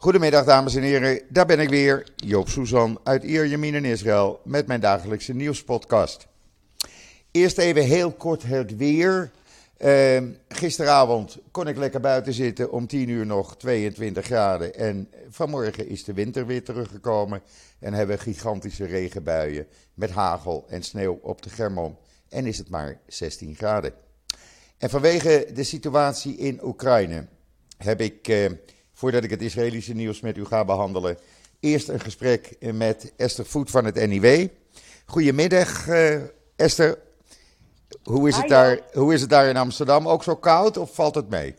Goedemiddag dames en heren, daar ben ik weer, Joop Suzan uit Ierjemien in Israël met mijn dagelijkse nieuwspodcast. Eerst even heel kort het weer. Uh, gisteravond kon ik lekker buiten zitten, om 10 uur nog 22 graden. En vanmorgen is de winter weer teruggekomen en hebben we gigantische regenbuien met hagel en sneeuw op de Germon. En is het maar 16 graden. En vanwege de situatie in Oekraïne heb ik, eh, voordat ik het Israëlische nieuws met u ga behandelen, eerst een gesprek met Esther Voet van het NIW. Goedemiddag eh, Esther, hoe is, het daar, hoe is het daar in Amsterdam? Ook zo koud of valt het mee?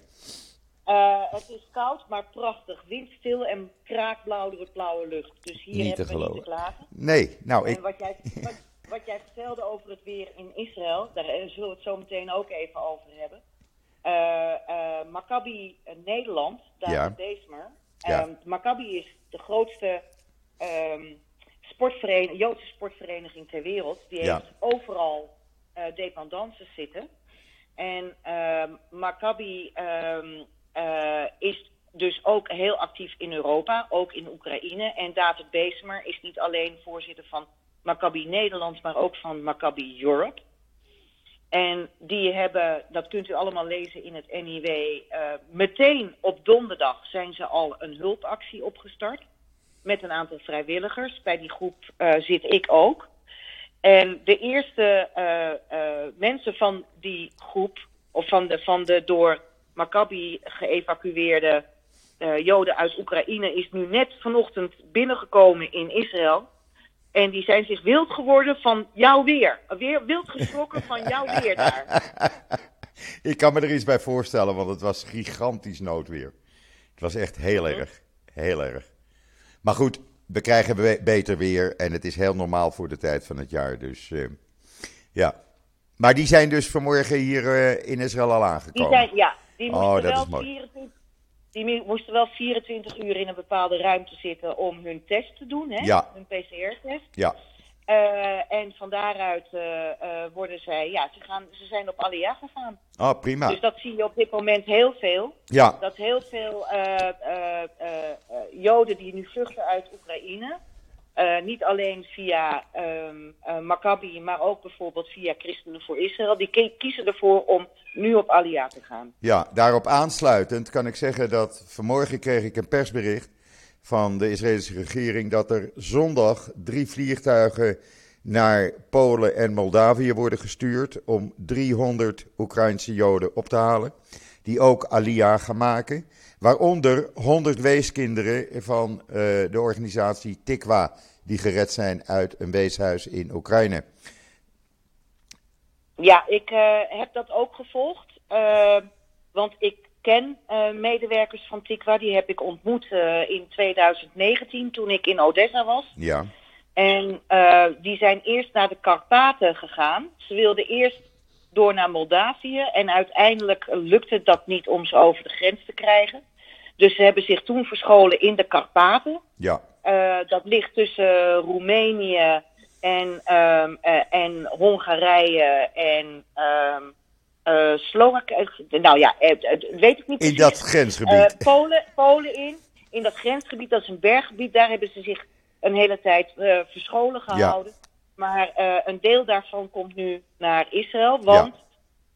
Uh, het is koud, maar prachtig. Windstil en kraakblauw door het blauwe lucht. Dus hier Niet te hebben we niet te klagen. Nee, nou En ik... wat jij, wat, wat jij vertelde over het weer in Israël, daar eh, zullen we het zo meteen ook even over hebben. Eh eh, Maccabi eh, Nederland, daar Ja. Ehm, Maccabi is de grootste ehm, sportverening, Joodse sportvereniging ter wereld. Die Ja. heeft overal dependances zitten. En ehm Maccabi is dus ook heel actief in Europa, ook in Oekraïne. En David Beesmer is niet alleen voorzitter van Maccabi Nederland, maar ook van Maccabi Europe. En die hebben, dat kunt u allemaal lezen in het NIW, eh, meteen op donderdag zijn ze al een hulpactie opgestart. Met een aantal vrijwilligers. Bij die groep eh, zit ik ook. En de eerste eh, mensen van die groep, of van de, van de door Maccabi geëvacueerde Joden uit Oekraïne, is nu net vanochtend binnengekomen in Israël. En die zijn zich wild geworden van jouw weer. Weer wild geschrokken van jouw weer daar. ik kan me er iets bij voorstellen, want het was gigantisch noodweer. Het was echt heel erg, heel erg. Maar goed, we krijgen be- beter weer en het is heel normaal voor de tijd van het jaar. Dus eh, ja. Maar die zijn dus vanmorgen hier eh, in Israël al Die aangekomen. zijn, ja, die Oh, dat wel is mooi. 24, die moesten wel 24 uur in een bepaalde ruimte zitten om hun test te doen, hè? Ja. hun PCR-test. Ja, Eh, en van daaruit eh, eh, worden zij, ja, ze, gaan, ze zijn op Aliyah gegaan. oh, prima. Dus dat zie je op dit moment heel veel. Ja, Dat heel veel Joden die nu vluchten uit Oekraïne, eh, niet alleen via eh, Maccabi, maar ook bijvoorbeeld via Christenen voor Israël, die ki- kiezen ervoor om nu op Aliyah te gaan. ja, daarop aansluitend kan ik zeggen dat vanmorgen kreeg ik een persbericht van de Israëlische regering dat er zondag drie vliegtuigen naar Polen en Moldavië worden gestuurd om 300 Oekraïnse Joden op te halen, die ook Aliyah gaan maken. Waaronder 100 weeskinderen van eh, de organisatie Tikwa, die gered zijn uit een weeshuis in Oekraïne. Ja, ik eh, heb dat ook gevolgd. eh, want ik ken medewerkers van Tikwa. Die heb ik ontmoet in 2019 toen ik in Odessa was. Ja, En die zijn eerst naar de Karpaten gegaan. Ze wilden eerst door naar Moldavië. En uiteindelijk lukte dat niet om ze over de grens te krijgen. Dus ze hebben zich toen verscholen in de Karpaten. ja, Eh, dat ligt tussen Roemenië en, ehm, eh, en Hongarije en ehm eh, Slowakije. Nou ja, weet ik niet in precies. dat grensgebied. Polen, Polen in, in dat grensgebied, dat is een berggebied, daar hebben ze zich een hele tijd verscholen gehouden. Maar eh, een deel daarvan komt nu naar Israël, want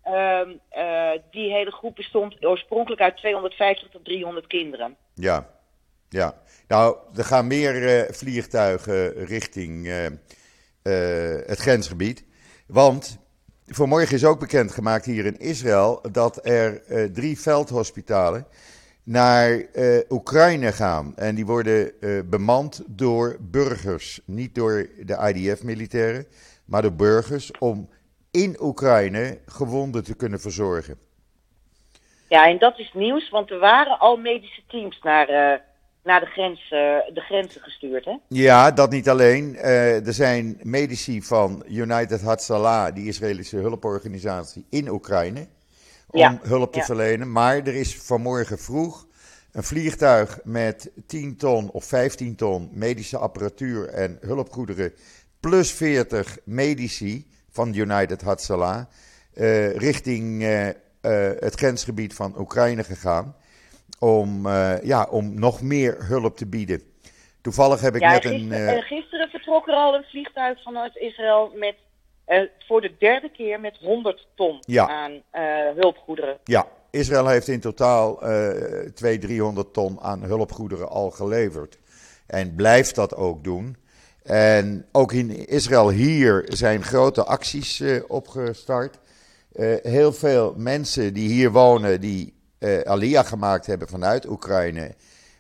ehm, eh, die hele groep bestond oorspronkelijk uit 250 tot 300 kinderen. Ja, ja. Nou, er gaan meer eh, vliegtuigen richting eh, het grensgebied. Want vanmorgen is ook bekendgemaakt hier in Israël dat er drie veldhospitalen naar Oekraïne gaan. En die worden bemand door burgers. Niet door de IDF-militairen, maar door burgers om in Oekraïne gewonden te kunnen verzorgen. Ja, en dat is nieuws, want er waren al medische teams naar, eh, naar de, grens, eh, de grenzen gestuurd. Hè? Ja, dat niet alleen. Eh, er zijn medici van United Hatzalah, die Israëlische hulporganisatie in Oekraïne, om Ja, hulp te ja. verlenen. Maar er is vanmorgen vroeg een vliegtuig met 10 ton of 15 ton medische apparatuur en hulpgoederen, plus 40 medici van United Hatzalah, eh, richting eh, eh, het grensgebied van Oekraïne gegaan om, ja, om nog meer hulp te bieden. Toevallig heb ik ja, net gisteren, een. gisteren vertrok er al een vliegtuig vanuit Israël met voor de derde keer met 100 ton aan hulpgoederen. Ja, Israël heeft in totaal uh, 200, 300 ton aan hulpgoederen al geleverd. En blijft dat ook doen. En ook in Israël hier zijn grote acties uh, opgestart. Uh, heel veel mensen die hier wonen, die uh, Aliyah gemaakt hebben vanuit Oekraïne,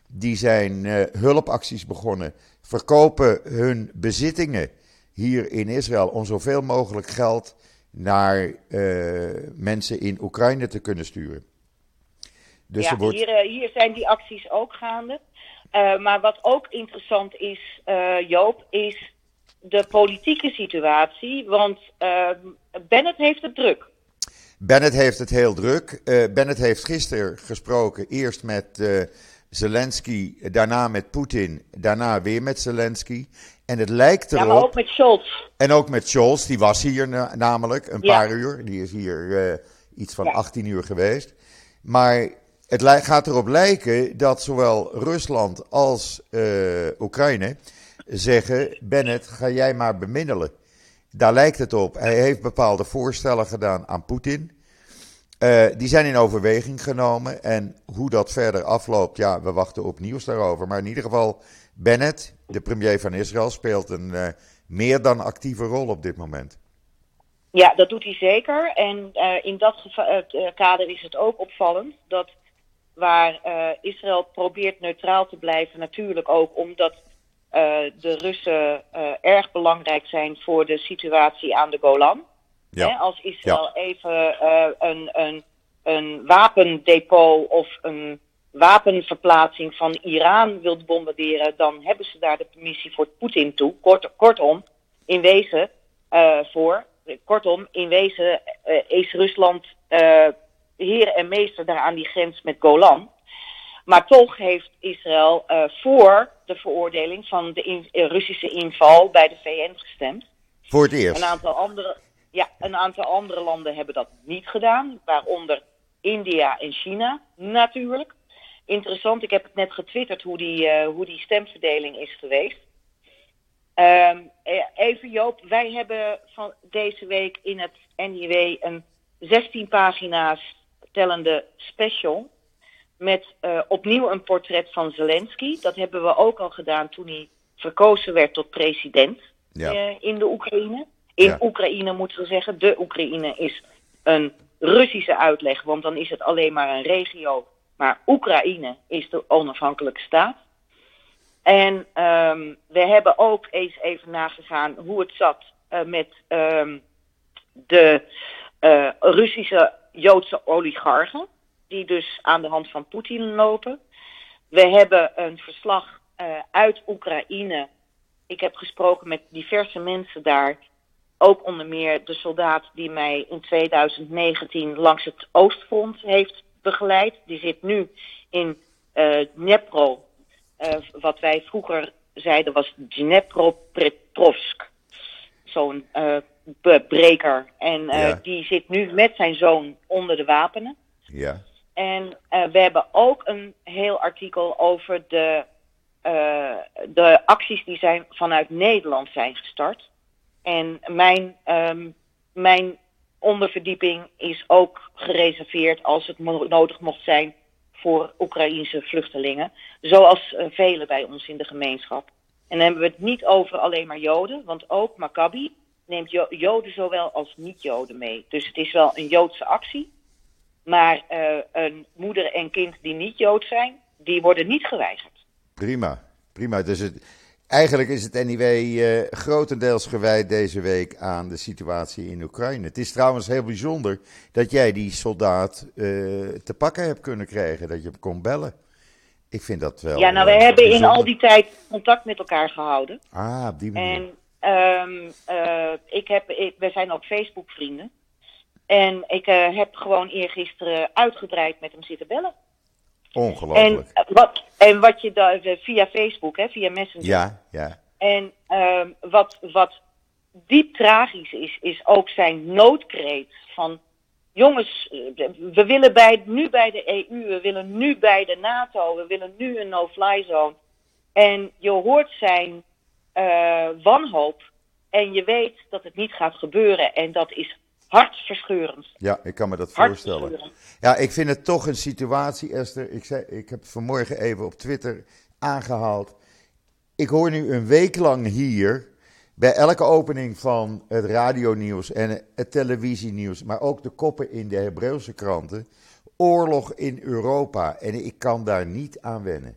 die zijn hulpacties begonnen. Verkopen hun bezittingen hier in Israël om zoveel mogelijk geld naar mensen in Oekraïne te kunnen sturen. Dus ja, wordt... hier, hier zijn die acties ook gaande. Uh, maar wat ook interessant is, uh, Joop, is de politieke situatie. Want uh, Bennett heeft het druk. Bennett heeft het heel druk. Bennett heeft gisteren gesproken, eerst met Zelensky, daarna met Poetin, daarna weer met Zelensky. En het lijkt erop... Ja, maar ook met Scholz. En ook met Scholz, die was hier namelijk een paar uur. Die is hier iets van ja. 18 uur geweest. Maar het gaat erop lijken dat zowel Rusland als uh, Oekraïne zeggen: Bennett, ga jij maar bemiddelen. Daar lijkt het op. Hij heeft bepaalde voorstellen gedaan aan Poetin. Uh, die zijn in overweging genomen. En hoe dat verder afloopt, ja, we wachten op nieuws daarover. Maar in ieder geval, Bennett, de premier van Israël, speelt een uh, meer dan actieve rol op dit moment. Ja, dat doet hij zeker. En in dat kader is het ook opvallend dat waar uh, Israël probeert neutraal te blijven, natuurlijk ook omdat uh, de Russen uh, erg belangrijk zijn voor de situatie aan de Golan. Ja. Hè, als Israël ja. even een, een, een wapendepot of een wapenverplaatsing van Iran wil bombarderen, dan hebben ze daar de permissie voor Poetin toe. Kort, kortom, in wezen voor. Kortom, in wezen is Rusland heer en meester daar aan die grens met Golan. Maar toch heeft Israël uh, voor de veroordeling van de in, uh, Russische inval bij de VN gestemd. Voor het eerst. Een aantal, andere, ja, een aantal andere landen hebben dat niet gedaan, waaronder India en China natuurlijk. Interessant, ik heb het net getwitterd hoe die, uh, hoe die stemverdeling is geweest. Um, even Joop, wij hebben van deze week in het NIW een 16 pagina's tellende special. Met uh, opnieuw een portret van Zelensky. Dat hebben we ook al gedaan toen hij verkozen werd tot president ja. uh, in de Oekraïne. In ja. Oekraïne moeten we zeggen. De Oekraïne is een Russische uitleg, want dan is het alleen maar een regio. Maar Oekraïne is de onafhankelijke staat. En um, we hebben ook eens even nagegaan hoe het zat uh, met um, de Russische Joodse oligarchen, die dus aan de hand van Poetin lopen. We hebben een verslag uh, uit Oekraïne. Ik heb gesproken met diverse mensen daar. Ook onder meer de soldaat die mij in 2019 langs het Oostfront heeft begeleid. Die zit nu in uh, Dnepro, uh, wat wij vroeger zeiden was Dnepropetrovsk. Zo'n breker. En uh, ja. die zit nu met zijn zoon onder de wapenen. Ja. En uh, we hebben ook een heel artikel over de, uh, de acties die zijn vanuit Nederland zijn gestart. En mijn, um, mijn onderverdieping is ook gereserveerd als het nodig mocht zijn voor Oekraïense vluchtelingen. Zoals velen bij ons in de gemeenschap. En dan hebben we het niet over alleen maar Joden, want ook Maccabi, neemt Joden zowel als niet-Joden mee. Dus het is wel een Joodse actie. Maar uh, een moeder en kind die niet Jood zijn, die worden niet geweigerd. Prima, prima. Dus het, eigenlijk is het NIW uh, grotendeels gewijd deze week aan de situatie in Oekraïne. Het is trouwens heel bijzonder dat jij die soldaat uh, te pakken hebt kunnen krijgen, dat je hem kon bellen. Ik vind dat wel. Ja, nou, we hebben bijzonder. in al die tijd contact met elkaar gehouden. Ah, op die manier. En Um, uh, ik heb, ik, we zijn ook Facebook vrienden. En ik uh, heb gewoon eergisteren uitgebreid met hem zitten bellen. Ongelooflijk. En wat, en wat je daar via Facebook, hè, via Messenger. Ja, ja. En um, wat, wat diep tragisch is, is ook zijn noodkreet van jongens, eh, we willen bij, nu bij de EU, we willen nu bij de NATO, we willen nu een no-fly zone. En je hoort zijn uh, wanhoop en je weet dat het niet gaat gebeuren. En dat is hartverscheurend. Ja, ik kan me dat voorstellen. Ja, ik vind het toch een situatie, Esther. Ik, zei, ik heb vanmorgen even op Twitter aangehaald. Ik hoor nu een week lang hier bij elke opening van het radionieuws en het televisienieuws, maar ook de koppen in de Hebreeuwse kranten, oorlog in Europa. En ik kan daar niet aan wennen.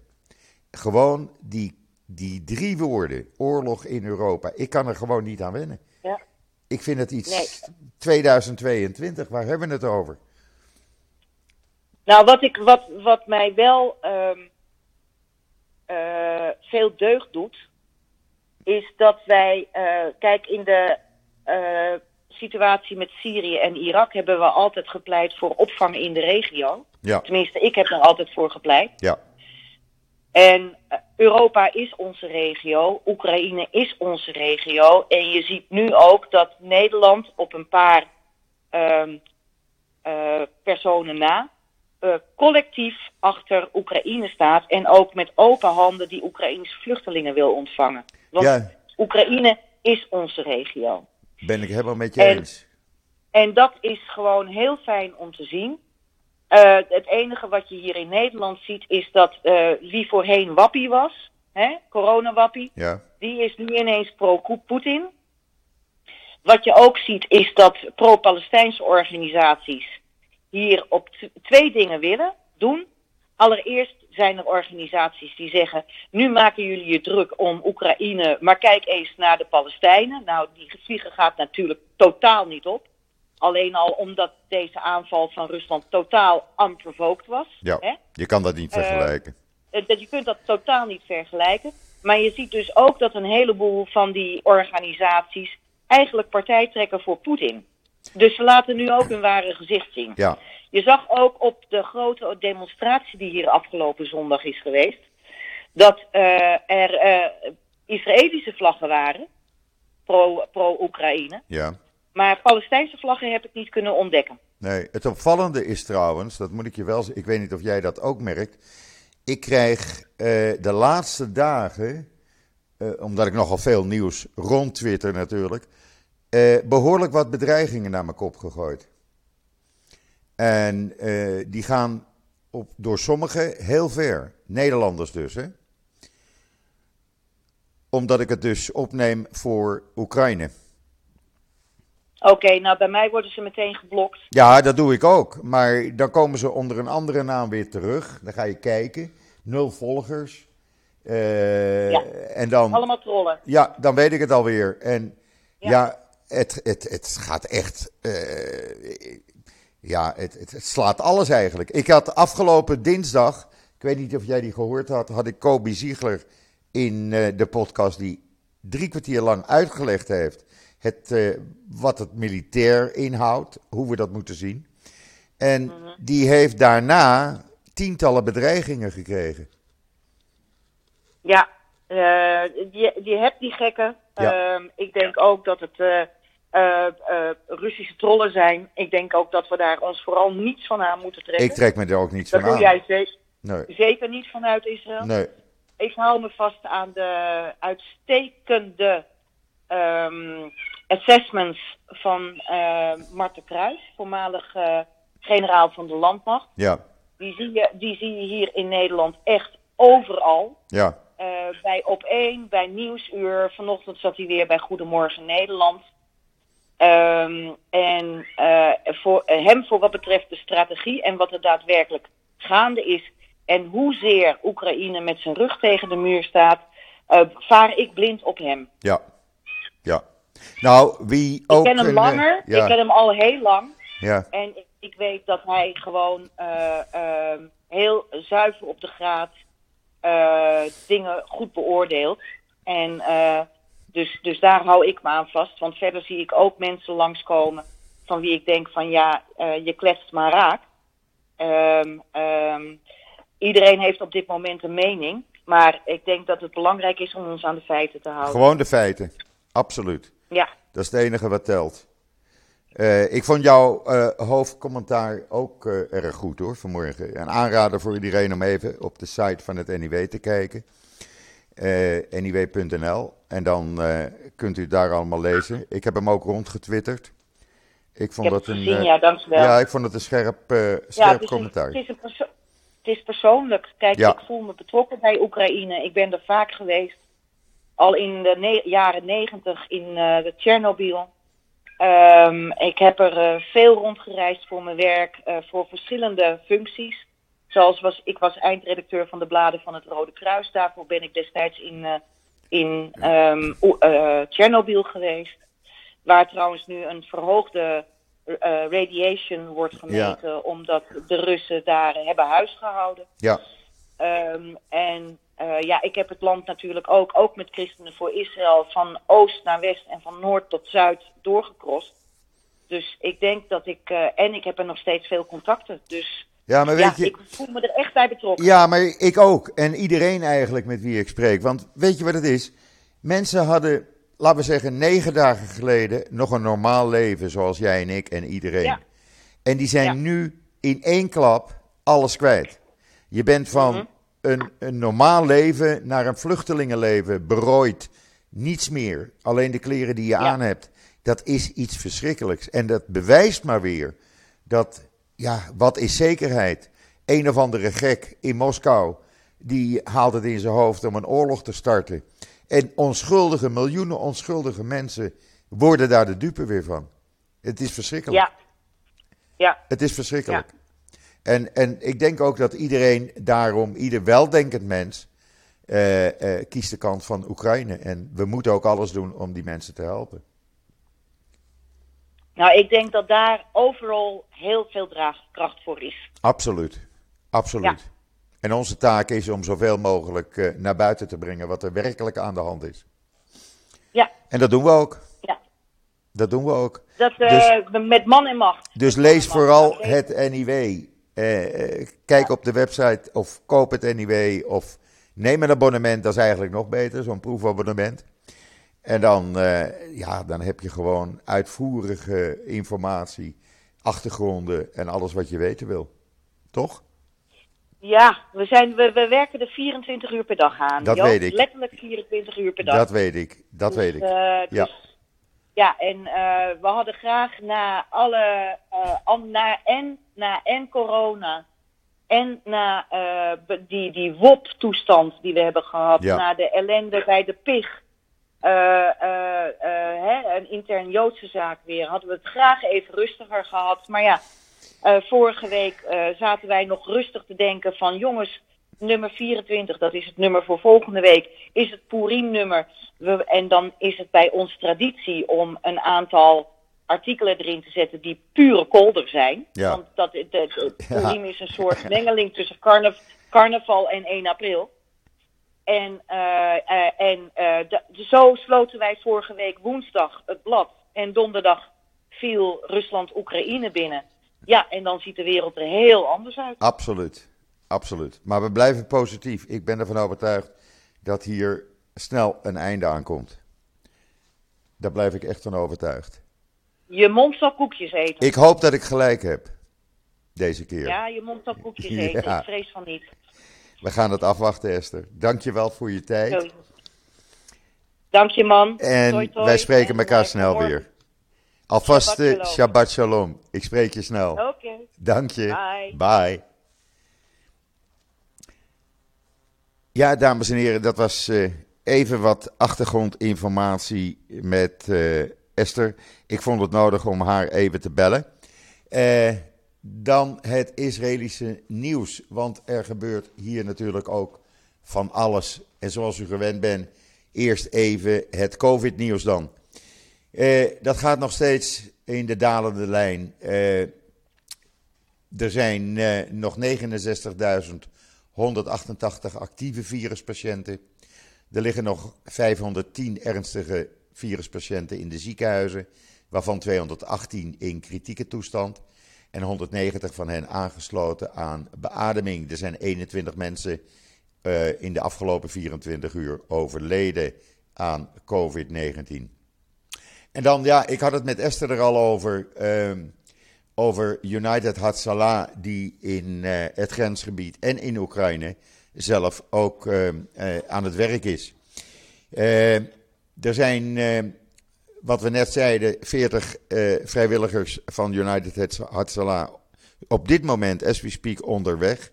Gewoon die, die drie woorden, oorlog in Europa, ik kan er gewoon niet aan wennen. Ja. Ik vind het iets 2022, waar hebben we het over? Nou, wat, ik, wat, wat mij wel um, uh, veel deugd doet, is dat wij, uh, kijk, in de uh, situatie met Syrië en Irak hebben we altijd gepleit voor opvang in de regio. Ja. Tenminste, ik heb er altijd voor gepleit. Ja. En Europa is onze regio, Oekraïne is onze regio. En je ziet nu ook dat Nederland op een paar um, uh, personen na uh, collectief achter Oekraïne staat. En ook met open handen die Oekraïnse vluchtelingen wil ontvangen. Want ja. Oekraïne is onze regio. Ben ik helemaal met je eens. En dat is gewoon heel fijn om te zien. Uh, het enige wat je hier in Nederland ziet is dat uh, wie voorheen wappie was, hè, coronawappie, ja. die is nu ineens pro-Poetin. Wat je ook ziet is dat pro-Palestijnse organisaties hier op twee dingen willen doen. Allereerst zijn er organisaties die zeggen: nu maken jullie je druk om Oekraïne, maar kijk eens naar de Palestijnen. Nou, die vliegen gaat natuurlijk totaal niet op. Alleen al omdat deze aanval van Rusland totaal unprovoked was. Ja, hè? je kan dat niet vergelijken. Uh, je kunt dat totaal niet vergelijken. Maar je ziet dus ook dat een heleboel van die organisaties eigenlijk partij trekken voor Poetin. Dus ze laten nu ook hun ware gezicht zien. Ja. Je zag ook op de grote demonstratie die hier afgelopen zondag is geweest, dat uh, er uh, Israëlische vlaggen waren, pro-Oekraïne. Pro ja. Maar Palestijnse vlaggen heb ik niet kunnen ontdekken. Nee, het opvallende is trouwens, dat moet ik je wel zeggen, ik weet niet of jij dat ook merkt. Ik krijg uh, de laatste dagen, omdat ik nogal veel nieuws rond Twitter natuurlijk, behoorlijk wat bedreigingen naar mijn kop gegooid. En die gaan op, door sommigen heel ver. Nederlanders dus, hè? Omdat ik het dus opneem voor Oekraïne. Oké, nou bij mij worden ze meteen geblokt. Ja, dat doe ik ook. Maar dan komen ze onder een andere naam weer terug. Dan ga je kijken. Nul volgers. Uh, ja, en dan, allemaal trollen. Ja, dan weet ik het alweer. En ja, ja het, het, het gaat echt. Uh, ja, het, het, slaat alles eigenlijk. Ik had afgelopen dinsdag, ik weet niet of jij die gehoord had, had ik Kobe Ziegler in uh, de podcast die drie kwartier lang uitgelegd heeft het, uh, wat het militair inhoudt, hoe we dat moeten zien. En mm -hmm. die heeft daarna tientallen bedreigingen gekregen. Ja, uh, die, die hebt die gekken. Ja. Uh, ik denk ook dat het uh, Russische trollen zijn. Ik denk ook dat we daar ons vooral niets van aan moeten trekken. Ik trek me er ook niets dat van aan. Dat doe jij zeker, nee. zeker niet vanuit Israël. Nee. Ik hou me vast aan de uitstekende um, assessments van uh, Marten Kruis, voormalig generaal van de landmacht. Ja. Die zie, je, die zie je hier in Nederland echt overal. Ja. bij Op1, bij Nieuwsuur. Vanochtend zat hij weer bij Goedemorgen Nederland. Um, en voor hem voor wat betreft de strategie en wat er daadwerkelijk gaande is en hoezeer Oekraïne met zijn rug tegen de muur staat, vaar ik blind op hem. Ja, ja. Nou, wie ook... Ik ken hem langer, ja. ik ken hem al heel lang. Ja. En ik, ik weet dat hij gewoon uh, uh, heel zuiver op de graad dingen goed beoordeelt. En dus, dus daar hou ik me aan vast. Want verder zie ik ook mensen langskomen van wie ik denk van ja, je kletst maar raak. Um, um, iedereen heeft op dit moment een mening. Maar ik denk dat het belangrijk is om ons aan de feiten te houden. Gewoon de feiten, absoluut. Ja. Dat is het enige wat telt. Uh, ik vond jouw uh, hoofdcommentaar ook uh, erg goed hoor, vanmorgen. Een aanrader voor iedereen om even op de site van het NIW te kijken. NIW.nl. En dan kunt u daar allemaal lezen. Ik heb hem ook rondgetwitterd. Ik vond ik dat een. Gezien, ja, dankjewel. Ja, ik vond het een scherp, scherp ja, het commentaar. Is een het is persoonlijk. Kijk, ja. ik voel me betrokken bij Oekraïne. Ik ben er vaak geweest. Al in de jaren negentig in de Tsjernobyl. Um, ik heb er uh, veel rondgereisd voor mijn werk, uh, voor verschillende functies. Zoals was, ik was eindredacteur van de bladen van het Rode Kruis. Daarvoor ben ik destijds in, uh, in um, Tsjernobyl geweest. Waar trouwens nu een verhoogde radiation wordt gemeten, ja. omdat de Russen daar hebben huisgehouden. Ja. Um, en uh, ja, ik heb het land natuurlijk ook, ook met Christenen voor Israël, van oost naar west en van noord tot zuid doorgekrost. Dus ik denk dat ik, uh, en ik heb er nog steeds veel contacten. Dus ja, maar weet ja, je, ik voel me er echt bij betrokken. Ja, maar ik ook. En iedereen eigenlijk met wie ik spreek. Want weet je wat het is? Mensen hadden, laten we zeggen, negen dagen geleden nog een normaal leven, zoals jij en ik en iedereen. Ja. En die zijn ja. nu in één klap alles kwijt. Je bent van. Mm -hmm een, een normaal leven naar een vluchtelingenleven berooid. Niets meer. Alleen de kleren die je aan hebt. Dat is iets verschrikkelijks. En dat bewijst maar weer dat, ja, wat is zekerheid? Een of andere gek in Moskou, die haalt het in zijn hoofd om een oorlog te starten. En onschuldige, miljoenen onschuldige mensen worden daar de dupe weer van. Het is verschrikkelijk. Ja. ja. Het is verschrikkelijk. Ja. En, en ik denk ook dat iedereen daarom, ieder weldenkend mens, uh, uh, kiest de kant van Oekraïne. En we moeten ook alles doen om die mensen te helpen. Nou, ik denk dat daar overal heel veel draagkracht voor is. Absoluut, absoluut. Ja. En onze taak is om zoveel mogelijk uh, naar buiten te brengen wat er werkelijk aan de hand is. Ja. En dat doen we ook. Ja. Dat doen we ook. Dat, dus, met man en macht. Dus lees vooral het NIW. Uh, kijk op de website of koop het anyway of neem een abonnement. Dat is eigenlijk nog beter, zo'n proefabonnement. En dan, uh, ja, dan heb je gewoon uitvoerige informatie, achtergronden en alles wat je weten wil. Toch? Ja, we, zijn, we, we werken er 24 uur per dag aan. Dat weet ik. Letterlijk 24 uur per dag. Dat weet ik, dat dus, weet ik. Uh, dus, ja. Ja, en uh, we hadden graag na alle, uh, na, en, na en corona en na uh, die, die WOP-toestand die we hebben gehad, ja. na de ellende bij de PIG, hè, een intern Joodse zaak weer, hadden we het graag even rustiger gehad. Maar ja, vorige week zaten wij nog rustig te denken van jongens, nummer 24, dat is het nummer voor volgende week, is het Purim-nummer. En dan is het bij ons traditie om een aantal artikelen erin te zetten die pure kolder zijn. Ja. Want dat, de, de, Purim is een soort mengeling tussen carnav carnaval en 1 april. En, uh, uh, en uh, de, zo sloten wij vorige week woensdag het blad. En donderdag viel Rusland-Oekraïne binnen. Ja, en dan ziet de wereld er heel anders uit. Absoluut. Absoluut. Maar we blijven positief. Ik ben ervan overtuigd dat hier snel een einde aankomt. Daar blijf ik echt van overtuigd. Je mond zal koekjes eten. Ik hoop dat ik gelijk heb. Deze keer. Ja, je mond zal koekjes eten. Ik vrees van niet. We gaan het afwachten, Esther. Dank je wel voor je tijd. Dank je, man. En toi, toi. wij spreken en elkaar snel weer. Alvast Shabbat shalom. Shabbat shalom. Ik spreek je snel. Oké. Okay. Dank je. Bye. Bye. Ja, dames en heren, dat was uh, even wat achtergrondinformatie met uh, Esther. Ik vond het nodig om haar even te bellen. Uh, dan het Israëlische nieuws, want er gebeurt hier natuurlijk ook van alles. En zoals u gewend bent, eerst even het COVID-nieuws dan. dat gaat nog steeds in de dalende lijn. er zijn nog 69.000 188 actieve viruspatiënten. Er liggen nog 510 ernstige viruspatiënten in de ziekenhuizen, waarvan 218 in kritieke toestand en 190 van hen aangesloten aan beademing. Er zijn 21 mensen uh, in de afgelopen 24 uur overleden aan COVID-19. en dan, ja, ik had het met Esther er al over. Ehm, over United Hatzalah, die in uh, het grensgebied en in Oekraïne zelf ook uh, uh, aan het werk is. er zijn, wat we net zeiden, 40 vrijwilligers van United Hatzalah op dit moment, as we speak, onderweg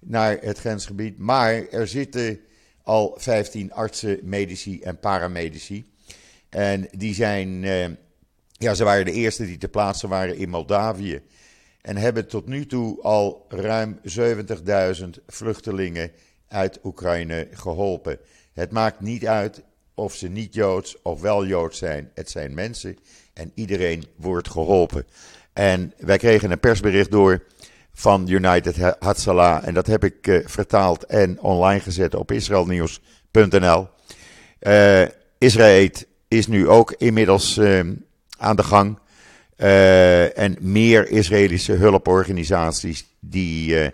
naar het grensgebied. Maar er zitten al 15 artsen, medici en paramedici. En die zijn ja, ze waren de eerste die te plaatsen waren in Moldavië. En hebben tot nu toe al ruim 70.000 vluchtelingen uit Oekraïne geholpen. Het maakt niet uit of ze niet joods of wel joods zijn. Het zijn mensen en iedereen wordt geholpen. En wij kregen een persbericht door van United Hatzalah. En dat heb ik uh, vertaald en online gezet op israelnieuws.nl. Uh, Israël is nu ook inmiddels. Uh, aan de gang. Uh, en meer Israëlische hulporganisaties die uh,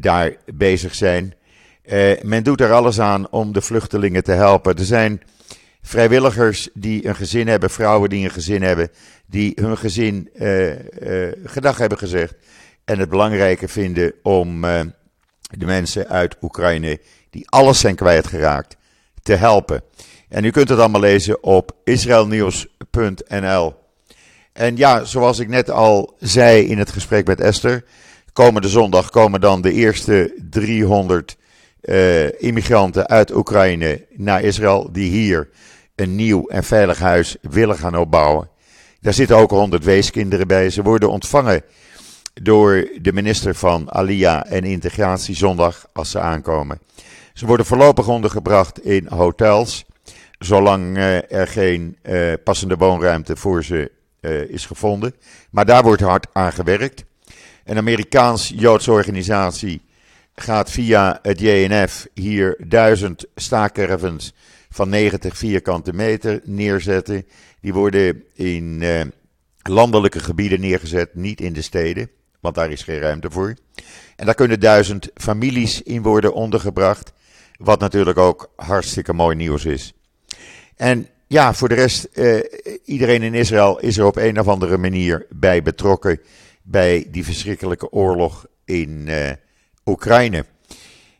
daar bezig zijn. Uh, men doet er alles aan om de vluchtelingen te helpen. Er zijn vrijwilligers die een gezin hebben, vrouwen die een gezin hebben, die hun gezin gedag hebben gezegd. En het belangrijke vinden om de mensen uit Oekraïne, die alles zijn kwijtgeraakt, te helpen. En u kunt het allemaal lezen op israelnieuws.nl. En ja, zoals ik net al zei in het gesprek met Esther, komende zondag komen dan de eerste 300 uh, eh, immigranten uit Oekraïne naar Israël, die hier een nieuw en veilig huis willen gaan opbouwen. Daar zitten ook 100 weeskinderen bij. Ze worden ontvangen door de minister van Alia en Integratie zondag als ze aankomen. Ze worden voorlopig ondergebracht in hotels zolang uh, er geen uh, passende woonruimte voor ze uh, is gevonden. Maar daar wordt hard aan gewerkt. Een Amerikaans-Joodse organisatie gaat via het JNF hier duizend staakcaravans van 90 vierkante meter neerzetten. Die worden in landelijke gebieden neergezet, niet in de steden, want daar is geen ruimte voor. En daar kunnen duizend families in worden ondergebracht, wat natuurlijk ook hartstikke mooi nieuws is. En ja, voor de rest, eh, iedereen in Israël is er op een of andere manier bij betrokken bij die verschrikkelijke oorlog in eh, Oekraïne.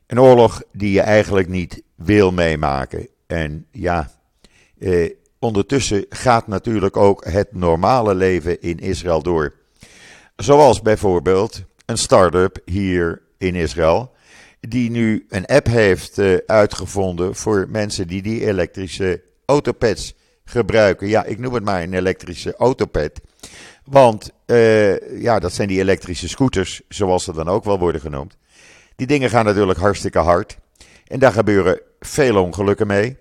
Een oorlog die je eigenlijk niet wil meemaken. En ja, eh, ondertussen gaat natuurlijk ook het normale leven in Israël door. Zoals bijvoorbeeld een start-up hier in Israël, die nu een app heeft uh, uitgevonden voor mensen die die elektrische autopads gebruiken. Ja, ik noem het maar een elektrische autopad. Want uh, ja, dat zijn die elektrische scooters, zoals ze dan ook wel worden genoemd. Die dingen gaan natuurlijk hartstikke hard. En daar gebeuren veel ongelukken mee.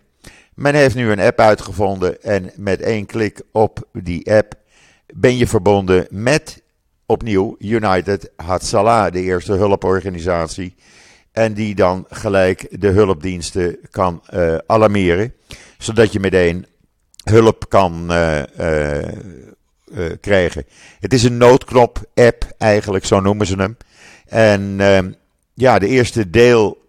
Men heeft nu een app uitgevonden en met één klik op die app ben je verbonden met opnieuw United Hatzalah, de eerste hulporganisatie. En die dan gelijk de hulpdiensten kan uh, alarmeren zodat je meteen hulp kan uh, uh, krijgen. Het is een noodknop-app, eigenlijk, zo noemen ze hem. En ehm, ja, de eerste deel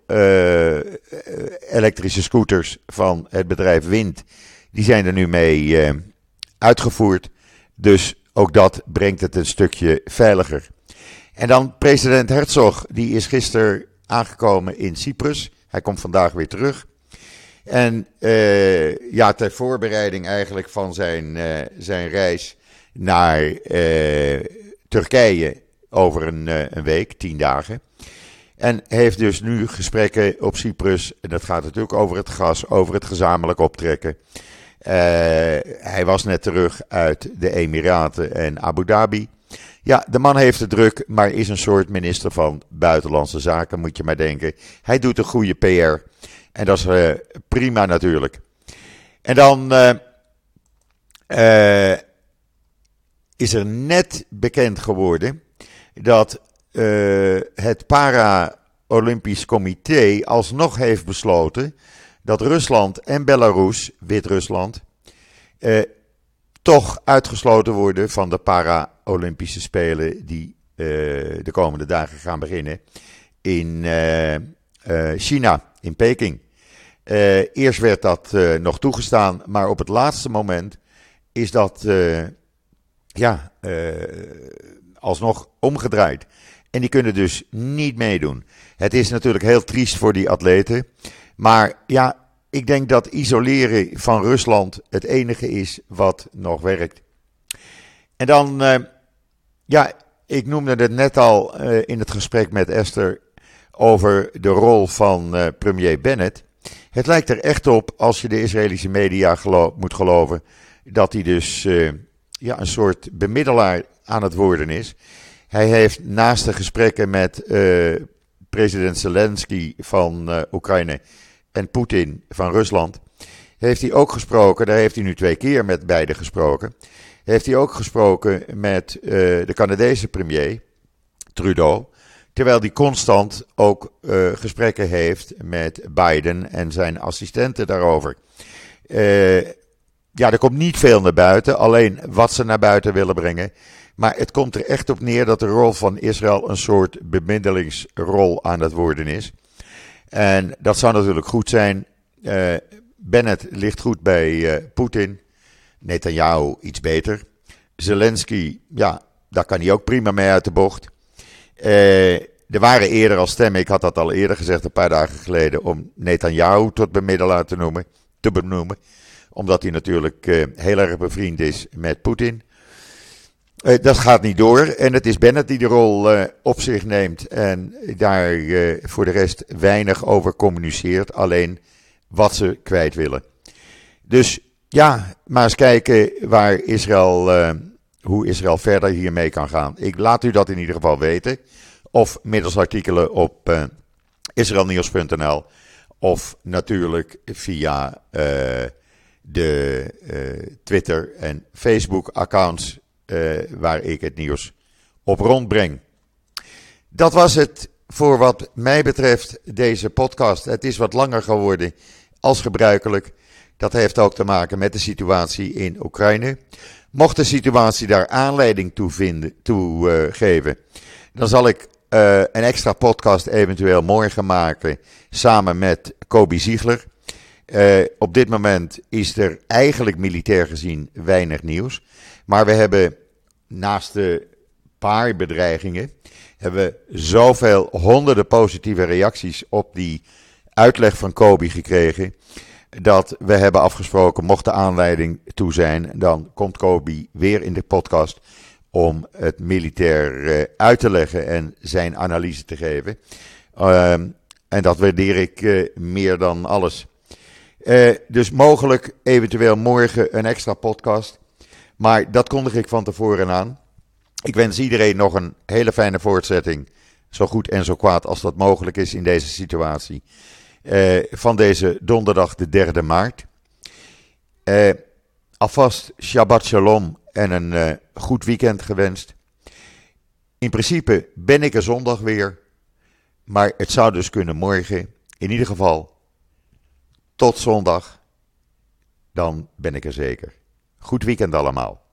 elektrische scooters van het bedrijf Wind, die zijn er nu mee uitgevoerd. Dus ook dat brengt het een stukje veiliger. En dan president Herzog, die is gisteren aangekomen in Cyprus. Hij komt vandaag weer terug. En uh, ja, ter voorbereiding eigenlijk van zijn, uh, zijn reis naar uh, Turkije over een, een, week, tien dagen. En heeft dus nu gesprekken op Cyprus. En dat gaat natuurlijk over het gas, over het gezamenlijk optrekken. hij was net terug uit de Emiraten en Abu Dhabi. Ja, de man heeft het druk, maar is een soort minister van Buitenlandse Zaken, moet je maar denken. Hij doet een goede PR. En dat is uh, prima natuurlijk. En dan uh, uh, is er net bekend geworden dat het Para-Olympisch Comité alsnog heeft besloten dat Rusland en Belarus, Wit-Rusland, toch uitgesloten worden van de Para-Olympische Spelen die de komende dagen gaan beginnen in China, in Peking. Eerst werd dat nog toegestaan, maar op het laatste moment is dat ja, alsnog omgedraaid. En die kunnen dus niet meedoen. Het is natuurlijk heel triest voor die atleten. Maar ja, ik denk dat isoleren van Rusland het enige is wat nog werkt. En dan, ja, ik noemde het net al uh, in het gesprek met Esther over de rol van uh, premier Bennett. Het lijkt er echt op, als je de Israëlische media moet geloven, dat hij dus ja, een soort bemiddelaar aan het worden is. Hij heeft naast de gesprekken met president Zelensky van Oekraïne en Poetin van Rusland, heeft hij ook gesproken, daar heeft hij nu twee keer met beide gesproken, heeft hij ook gesproken met uh, de Canadese premier Trudeau, terwijl hij constant ook uh, gesprekken heeft met Biden en zijn assistenten daarover. Uh, ja, er komt niet veel naar buiten, alleen wat ze naar buiten willen brengen. Maar het komt er echt op neer dat de rol van Israël een soort bemiddelingsrol aan het worden is. En dat zou natuurlijk goed zijn. Bennett ligt goed bij Poetin. Netanyahu iets beter. Zelensky, ja, daar kan hij ook prima mee uit de bocht. Uh, er waren eerder al stemmen, ik had dat al eerder gezegd, een paar dagen geleden, om Netanyahu tot bemiddelaar te, noemen, te benoemen. Omdat hij natuurlijk heel erg bevriend is met Poetin. Uh, dat gaat niet door. En het is Bennett die de rol op zich neemt. En daar voor de rest weinig over communiceert. Alleen wat ze kwijt willen. Dus ja, maar eens kijken waar Israël, hoe Israël verder hiermee kan gaan. Ik laat u dat in ieder geval weten. Of middels artikelen op israelnieuws.nl. Of natuurlijk via de Twitter en Facebook accounts uh, waar ik het nieuws op rondbreng. Dat was het voor wat mij betreft deze podcast. Het is wat langer geworden als gebruikelijk. Dat heeft ook te maken met de situatie in Oekraïne. Mocht de situatie daar aanleiding toe, vinden, toe uh, geven, dan zal ik uh, een extra podcast eventueel morgen maken samen met Kobi Ziegler. Uh, op dit moment is er eigenlijk militair gezien weinig nieuws. Maar we hebben naast de paar bedreigingen, hebben we zoveel honderden positieve reacties op die uitleg van Kobi gekregen. Dat we hebben afgesproken, mocht de aanleiding toe zijn, dan komt Kobi weer in de podcast om het militair uh, uit te leggen en zijn analyse te geven. Uh, en dat waardeer ik uh, meer dan alles. Uh, dus mogelijk eventueel morgen een extra podcast. Maar dat kondig ik van tevoren aan. Ik wens iedereen nog een hele fijne voortzetting. Zo goed en zo kwaad als dat mogelijk is in deze situatie. Uh, van deze donderdag, de 3e maart. Uh, alvast Shabbat Shalom en een uh, goed weekend gewenst. In principe ben ik er zondag weer. Maar het zou dus kunnen morgen. In ieder geval, tot zondag. Dan ben ik er zeker. Goed weekend allemaal.